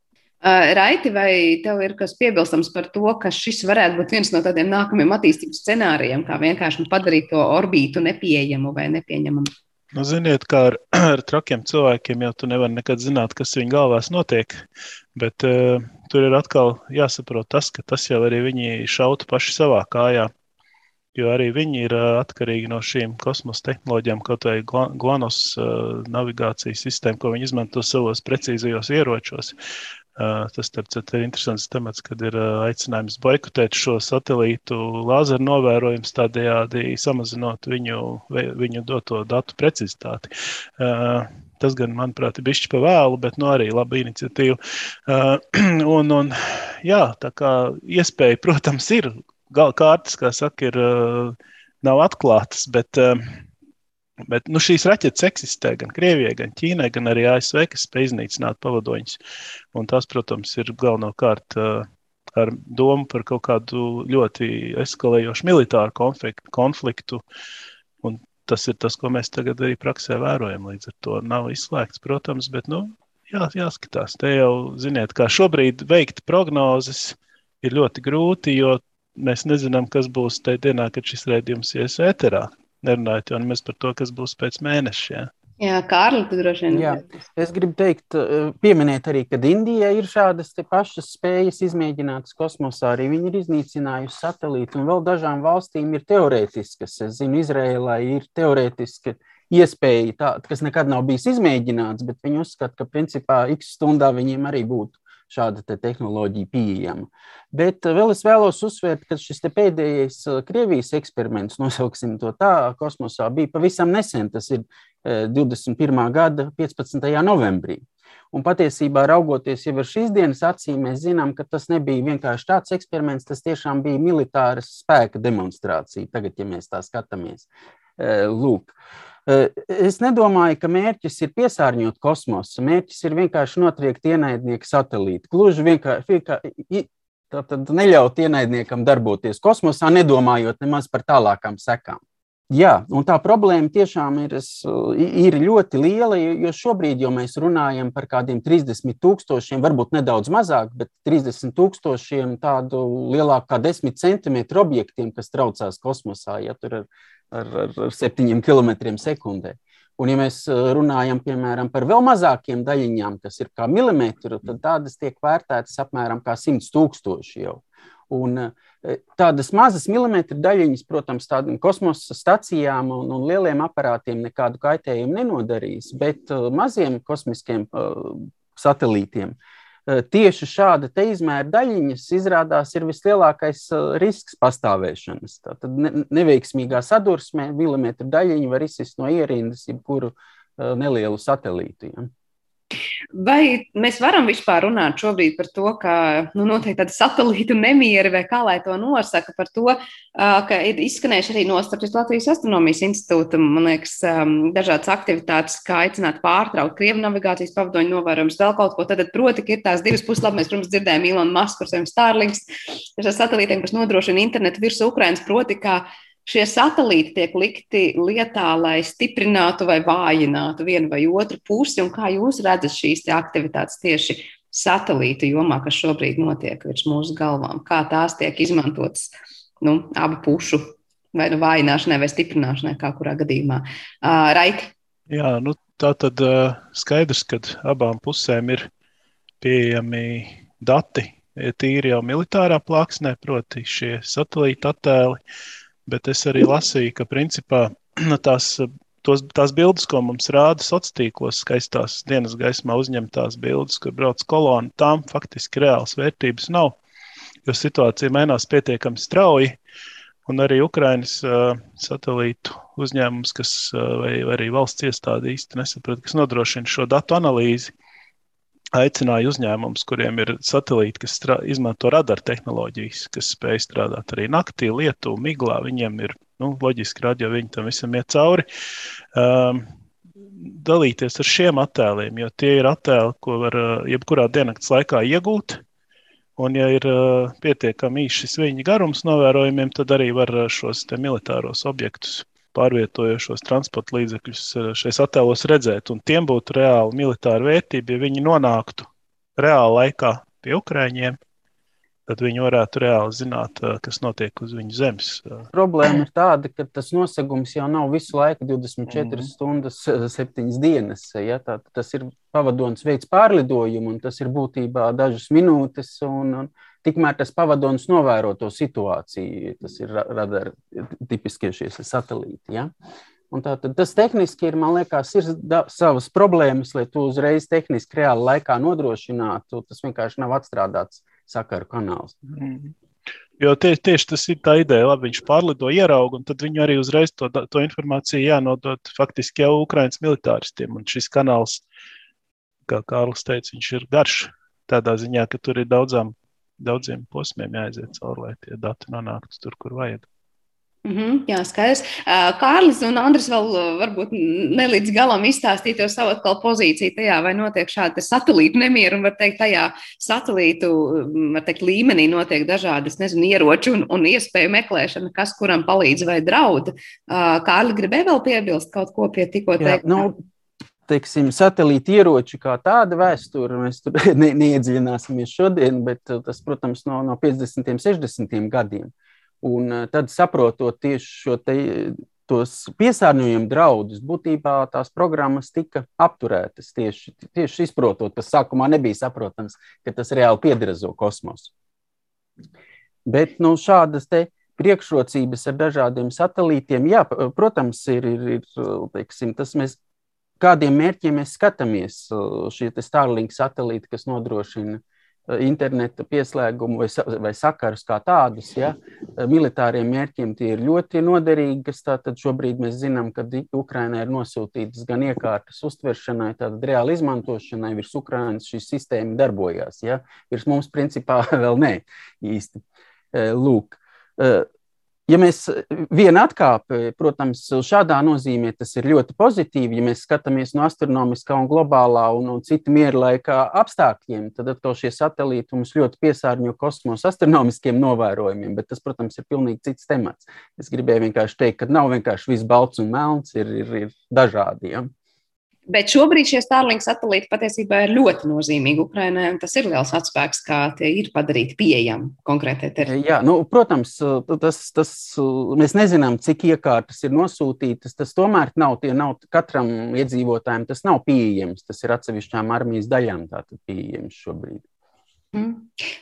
Raiti, vai tev ir kas piebilstams par to, ka šis varētu būt viens no tādiem nākamajiem attīstības scenārijiem, kā vienkārši padarīt to orbītu nepieejamu vai nepieņemamu? Nu, ziniet, kā ar, ar trakiem cilvēkiem, jau tu nevari nekad zināt, kas viņu galvās notiek. Bet uh, tur ir atkal jāsaprot tas, ka tas jau arī viņi šautu paši savā kājā jo arī viņi ir atkarīgi no šīm kosmosa tehnoloģijām, kaut vai Glanos navigācijas sistēma, ko viņi izmanto savos precīzajos ieročos. Tas, starp citu, ir interesants temats, kad ir aicinājums boikotēt šo satelītu lāzeru novērojumus, tādējādi samazinot viņu, viņu doto datu precizitāti. Tas gan, manuprāt, ir bijis pa vēlu, bet nu, arī laba iniciatīva. Un, un, jā, tā kā iespēja, protams, ir gala kārtas, kā saka, ir, nav atklātas, bet Bet nu, šīs raķetes eksistē gan Krievijai, gan Ķīnai, gan arī ASV, kas spēj iznīcināt pavadoņus. Un tas, protams, ir galvenokārt uh, ar domu par kaut kādu ļoti eskalējošu militāru konfliktu. konfliktu. Un tas ir tas, ko mēs tagad arī praksē vērojam. Līdz ar to nav izslēgts, protams, bet nu, jā, jāskatās. Te jau, ziniet, kā šobrīd veikt prognozes ir ļoti grūti, jo mēs nezinām, kas būs tajā dienā, kad šis rādījums ies ēterā nerunājot jau nemaz par to, kas būs pēc mēneša. Jā. Jā, Kārli, tu droši vien. Jā, es gribu teikt, eh, pieminēt arī, ka Indija ir šādas pašas spējas izmēģinātas kosmosā. Arī viņi ir iznīcinājusi satelītu, un vēl dažām valstīm ir teorētiskas. Es zinu, Izrēlai ir teorētiski iespēja, tā, kas nekad nav bijis izmēģināts, bet viņi uzskata, ka principā x stundā viņiem arī būtu šāda te tehnoloģija pieejama. Bet eh, vēl es vēlos uzsvērt, ka šis pēdējais eh, Krievijas eksperiments, nosauksim to tā, kosmosā bija pavisam nesen. Tas ir 21. Eh, gada 15. novembrī. Un patiesībā, raugoties jau ar šīs dienas acīm, mēs zinām, ka tas nebija vienkārši tāds eksperiments, tas tiešām bija militāras spēka demonstrācija. Tagad, ja mēs tā skatāmies, lūk. Eh, es nedomāju, ka mērķis ir piesārņot kosmosu. Mērķis ir vienkārši notriekt ienaidnieku satelītu. Gluži vienkārši tātad neļaut ienaidniekam darboties kosmosā, nedomājot nemaz par tālākām sekām. Jā, un tā problēma tiešām ir, ir ļoti liela, jo šobrīd jau mēs runājam par kādiem 30 tūkstošiem, varbūt nedaudz mazāk, bet 30 tūkstošiem tādu lielāku kā 10 centimetru objektiem, kas traucās kosmosā. Ja tur ir ar, ar, ar 7 km sekundē. Un, ja mēs uh, runājam piemēram, par vēl mazākiem daļiņām, kas ir kā milimetri, tad tādas tiek vērtētas apmēram 100 tūkstoši jau. Un uh, tādas mazas milimetru daļiņas, protams, tādām kosmosa stacijām un, un lieliem aparātiem nekādu kaitējumu nenodarīs, bet uh, maziem kosmiskiem satelītiem uh, Eh, tieši šāda izmēra daļiņas izrādās ir vislielākais eh, risks pastāvēšanas. Tad neveiksmīgā sadursmē milimetru daļiņa var izsist no ierindas jebkuru eh, nelielu satelītu. Ja. Vai mēs varam vispār runāt šobrīd par to, ka nu, noteikti tāda satelītu nemieri vai kā lai to nosaka, par to, ka ir izskanējuši arī no Latvijas astronomijas institūta, man liekas, dažādas aktivitātes, kā aicināt pārtraukt krievu navigācijas pavadoņu novērojumus, vēl kaut ko. Tad, proti, ir tās divas labi, mēs, protams, dzirdējām Ilonu Masku ar saviem Starlinks, ar satelītiem, kas nodrošina internetu virs Ukrainas, proti, kā šie satelīti tiek likti lietā, lai stiprinātu vai vājinātu vienu vai otru pusi, un kā jūs redzat šīs aktivitātes tieši satelītu jomā, kas šobrīd notiek virs mūsu galvām, kā tās tiek izmantotas nu, abu pušu vai nu vājināšanai vai stiprināšanai, kā kurā gadījumā. Uh, Raiti? Jā, nu, tā tad uh, skaidrs, ka abām pusēm ir pieejami dati, tīri jau militārā plāksnē, proti šie satelīta attēli, bet es arī lasīju, ka principā tās, tos, tās bildes, ko mums rāda sociālos tīklos, skaistās dienas gaismā uzņemtās bildes, kur brauc kolona, tām faktiski reāls vērtības nav, jo situācija mainās pietiekami strauji. Un arī Ukraiņas uh, satelītu uzņēmums, kas, uh, vai, vai arī valsts iestāde īsti nesaprot, kas nodrošina šo datu analīzi, aicināja uzņēmumus, kuriem ir satelīti, kas strā, izmanto radara tehnoloģijas, kas spēj strādāt arī naktī, lietu, miglā. Viņiem ir nu, loģiski radio, viņi tam visam iet cauri. Um, dalīties ar šiem attēliem, jo tie ir attēli, ko var uh, jebkurā diennakts laikā iegūt. Un, ja ir uh, pietiekami īsi šis viņa garums novērojumiem, tad arī var uh, šos militāros objektus pārvietojošos transporta līdzekļus eh, šais attēlos redzēt, un tiem būtu reāli militāra vērtība, ja viņi nonāktu reāli laikā pie Ukrāņiem. Tad viņi varētu reāli zināt, eh, kas notiek uz viņu zemes. Problēma ir tāda, ka tas nosegums jau nav visu laiku 24 mm. stundas, 7 dienas. Ja? Tā, tas ir pavadonis veids pārlidojumu, un tas ir būtībā dažas minūtes. Un, un Tikmēr tas pavadonis novēro to situāciju, tas ir radar tipiskie šie satelīti. Ja? Un tā, tas tehniski ir, man liekas, ir da, savas problēmas, lai to uzreiz tehniski reāli laikā nodrošinātu. Tas vienkārši nav atstrādāts sakaru kanāls. Mm. Jo tieši, tieši tas ir tā ideja, labi, viņš pārlido, ierauga, un tad viņi arī uzreiz to, to informāciju jānodod faktiski jau Ukraiņas militāristiem. Un šis kanāls, kā Kārlis teica, viņš ir garš tādā ziņā, ka tur ir daudzām daudziem posmiem jāaiziet cauri, lai tie dati nonāktu tur, kur vajag. Mm -hmm, jā, skaidrs. Kārlis un Andris vēl varbūt ne līdz galam izstāstīja to savu atkal pozīciju tajā, vai notiek šāda satelīta nemieru, un var teikt, tajā satelītu, var teikt, līmenī notiek dažādas, nezinu, ieroči un, un iespēju meklēšana, kas kuram palīdz vai draud. Kārli gribēja vēl piebilst kaut ko pie tikko teikt. Nu, teiksim, satelīta ieroči kā tāda vēsture. Mēs tur ne, neiedziļināsimies šodien, bet tas, protams, no, no 50. un 60. gadiem. Un eh, tad saprotot tieši šo te, tos piesārņojumu draudus, būtībā tās programmas tika apturētas. Tieši, tieši izprotot, tas sākumā nebija saprotams, ka tas reāli piedrazo kosmosu. Bet nu, šādas priekšrocības ar dažādiem satelītiem, jā, protams, ir, ir, ir teiksim, tas mēs. Kādiem mērķiem mēs skatāmies? Šie Starlink satelīti, kas nodrošina interneta pieslēgumu vai, vai sakarus kā tādus. Ja? Militāriem mērķiem tie ir ļoti noderīgi. Tātad šobrīd mēs zinām, ka Ukrainai ir nosūtītas gan iekārtas uztveršanai, tātad reāli izmantošanai virs Ukrainas šī sistēma darbojās. Ja? Virs mums principā vēl nē īsti. Eh, lūk. Ja mēs viena atkāpe, protams, šādā nozīmē tas ir ļoti pozitīvi, ja mēs skatāmies no astronomiskā un globālā un, un citu mieru laika apstākļiem, tad atkal šie satelīti mums ļoti piesārņo kosmosa astronomiskiem novērojumiem, bet tas, protams, ir pilnīgi cits temats. Es gribēju vienkārši teikt, ka nav vienkārši viss balts un melns, ir, ir, ir dažādi. Ja? Bet šobrīd šie Starlink satelīti patiesībā ir ļoti nozīmīgi Ukraiņai. Tas ir liels atspēks, kā tie ir padarīti pieejami konkrētai teritorijai. Jā, nu, protams, tas, tas, mēs nezinām, cik iekārtas ir nosūtītas. Tas tomēr nav, nav katram iedzīvotājam, tas nav pieejams. Tas ir atsevišķām armijas daļām pieejams šobrīd. Mm.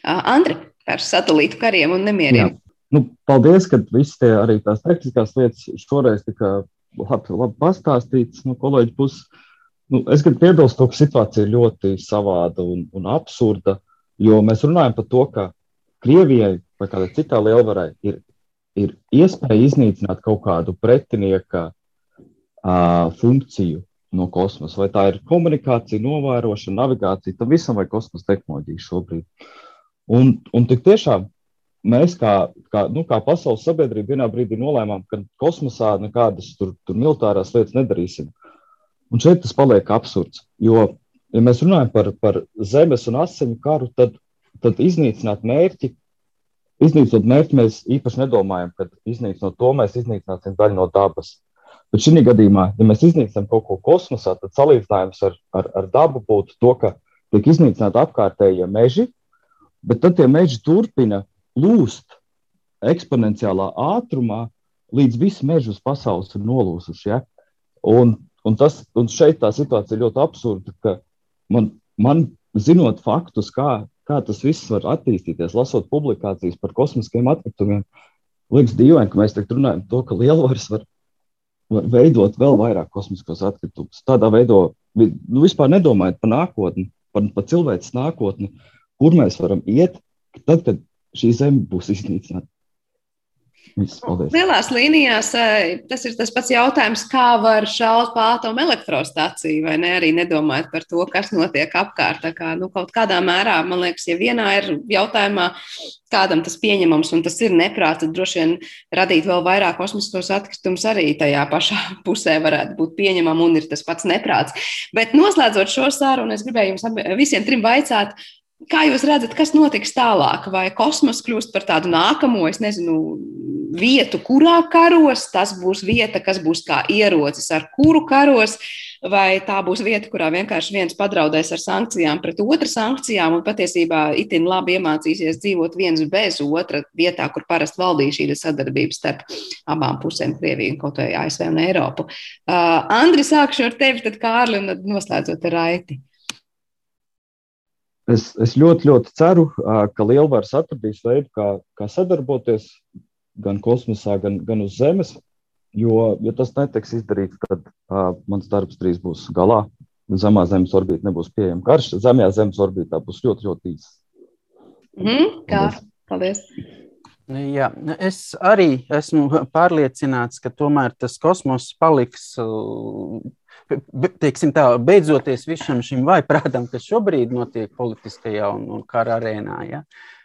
Andri, par satelītu kariem un nemieriem. Jā. Nu, paldies, ka visas tie arī tās tehniskās lietas šoreiz tika labi, labi pastāstītas no kolēģa puses. Nu, es gribu piebilst, to, ka situācija ir ļoti savāda un, un absurda, jo mēs runājam par to, ka Krievijai vai kādai citai lielvarai ir, ir iespēja iznīcināt kaut kādu pretinieka uh, funkciju no kosmosa. Vai tā ir komunikācija, novērošana, navigācija, tam visam vai kosmosa tehnoloģija šobrīd. Un, un tik tiešām mēs, kā, kā, nu, kā pasaules sabiedrība, vienā brīdī nolēmām, ka kosmosā nekādas tur, tur militārās lietas nedarīsim. Un šeit tas paliek absurds. Jo, ja mēs runājam par, par zemes un asiņu karu, tad, tad iznīcināt mērķi, iznīcinot mērķi, mēs īpaši nedomājam, ka iznīcinot to mēs iznīcināsim daļu no dabas. Bet šī gadījumā, ja mēs iznīcinām kaut ko kosmosā, tad salīdzinājums ar, ar, ar dabu būtu to, ka tiek iznīcināti apkārtējie meži, bet tad tie meži turpina lūst eksponenciālā ātrumā, līdz visi meži uz pasaules ir nolūzuši. Ja? Un Un, tas, un šeit tā situācija ir ļoti absurda, ka man, man zinot faktus, kā, kā tas viss var attīstīties, lasot publikācijas par kosmiskiem atkritumiem, liekas dīvaini, ka mēs tagad runājam par to, ka lielvaras var, var veidot vēl vairāk kosmiskos atkritumus. Tādā veidā nu, vispār nedomājot par nākotni, par, par cilvēces nākotni, kur mēs varam iet, tad, kad šī zeme būs iznīcināta. Lielās līnijās eh, tas ir tas pats jautājums, kā var šaut pa atomu elektrostāciju, vai ne? Arī nedomājot par to, kas notiek apkārt. Tā kā, nu, kaut kādā mērā, man liekas, ja vienā ir jautājumā, kādam tas pieņemams un tas ir neprāts, tad droši vien radīt vēl vairāk kosmiskos atkritumus arī tajā pašā pusē varētu būt pieņemama un ir tas pats neprāts. Bet noslēdzot šo sarunu, es gribēju jums visiem trim vaicāt, Kā jūs redzat, kas notiks tālāk? Vai kosmos kļūst par tādu nākamo, es nezinu, vietu, kurā karos, tas būs vieta, kas būs kā ierocis, ar kuru karos, vai tā būs vieta, kurā vienkārši viens padraudēs ar sankcijām pret otru sankcijām un patiesībā itin labi iemācīsies dzīvot viens bez otra vietā, kur parasti valdīja šī sadarbība starp abām pusēm, Krieviju kaut vai ASV un Eiropu. Uh, Andri, sākšu ar tevi, tad Kārli un noslēdzot ar Raiti. Es, es ļoti, ļoti ceru, ka Lielvaras atradīs veidu, kā, kā sadarboties gan kosmosā, gan, gan uz Zemes. Jo, ja tas netiks izdarīts, tad uh, mans darbs drīz būs galā. Zemā Zemes orbīta nebūs pieejama. Karš zemajā Zemes orbītā būs ļoti, ļoti īss. Mm, kā? Paldies! Jā, es arī esmu pārliecināts, ka tomēr tas kosmos paliks teiksim, tā, beidzoties visam šim vaiprātam, kas šobrīd notiek politiskajā un, un kara arēnā, ja,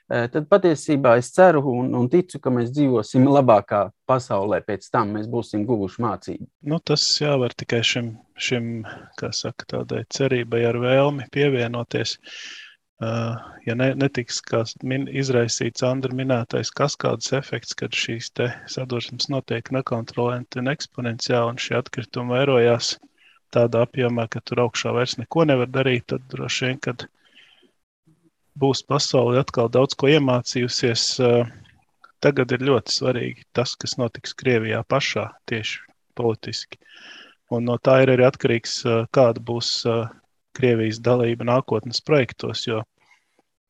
tad patiesībā es ceru un, un ticu, ka mēs dzīvosim labākā pasaulē, pēc tam mēs būsim guvuši mācību. Nu, tas jāvar tikai šim, šim saka, tādai cerībai ar vēlmi pievienoties. Uh, ja ne, netiks min, izraisīts Andra minētais kaskādas efekts, kad šīs sadursmes notiek nekontrolēti un eksponenciāli, un šie atkritumi vairojās tādā apjomā, ka tur augšā vairs neko nevar darīt, tad droši vien, kad būs pasaule atkal daudz ko iemācījusies. Tagad ir ļoti svarīgi tas, kas notiks Krievijā pašā, tieši politiski. Un no tā ir arī atkarīgs, kāda būs Krievijas dalība nākotnes projektos. Jo,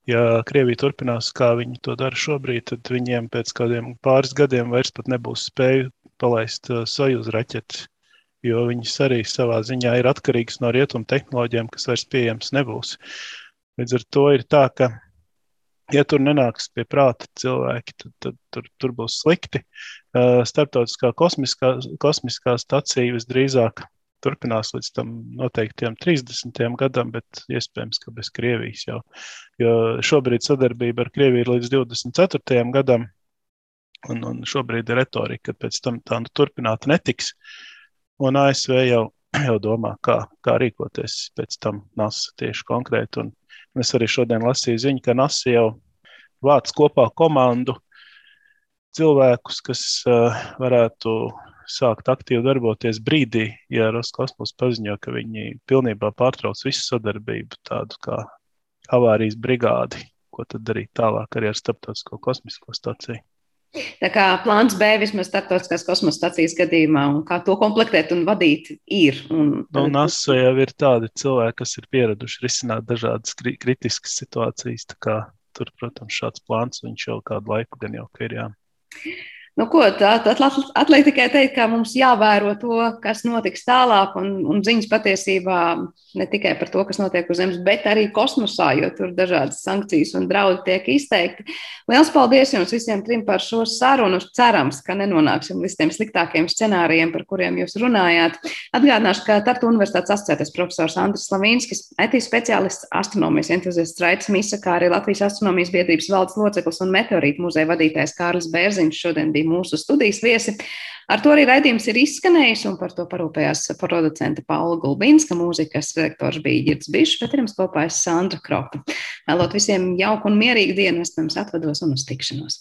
ja Krievija turpinās, kā viņi to dara šobrīd, tad viņiem pēc kādiem pāris gadiem vairs nebūs spēju palaist Sojuz raķetes, jo viņas arī savā ziņā ir atkarīgas no rietumu tehnoloģijām, kas vairs pieejams nebūs. Līdz ar to ir tā, ka, ja tur nenāks pie prāta cilvēki, tad, tad tur, tur būs slikti. Startautiskā kosmiskā, kosmiskā stacija visdrīzāk turpinās līdz tam noteiktajam 30. gadam, bet iespējams, ka bez Krievijas jau. Jo šobrīd sadarbība ar Krieviju ir līdz 24. gadam, un, un šobrīd ir retorika, ka pēc tam tā nu turpināta netiks. Un ASV jau, jau domā, kā, kā rīkoties pēc tam NASA tieši konkrēti. Un, Es arī šodien lasīju ziņu, ka NASA jau vāc kopā komandu cilvēkus, kas uh, varētu sākt aktīvi darboties brīdī, ja Roskosmos paziņo, ka viņi pilnībā pārtrauc visu sadarbību, tādu kā avārijas brigādi, ko tad darīt tālāk arī ar Starptautisko kosmisko staciju. Tā kā plāns B vismaz starptautiskās kosmosa stācijas gadījumā, un kā to komplektēt un vadīt, ir. Un, nu, NASA jau ir tādi cilvēki, kas ir pieraduši risināt dažādas kritiskas situācijas. Tur, protams, šāds plāns jau kādu laiku gan jau ir. Jā. Nu, ko, tad atliek tikai teikt, ka mums jāvēro to, kas notiks tālāk, un, un ziņas patiesībā ne tikai par to, kas notiek uz Zemes, bet arī kosmosā, jo tur dažādas sankcijas un draudi tiek izteikti. Lielas paldies jums visiem trim par šo sarunu. Cerams, ka nenonāksim līdz tiem sliktākiem scenārijiem, par kuriem jūs runājāt. Atgādināšu, ka Tartu Universitātes asociētais profesors Andris Slavīnskis, IT speciālists, astronomijas entuziasts Raits Misa, kā arī Latvijas astronomijas biedrības valdes loceklis un meteorītu muzeja vadītājs Kārlis Bērziņš šodien bija mūsu studijas viesi. Ar to arī raidījums ir izskanējis, un par to parūpējās producente Paula Gulbinska, mūzikas redaktors bija Girts Bišs, bet ar jums kopā es Sandra Kropa. Vēlot visiem jauku un mierīgu dienu, es jums atvados un uz tikšanos.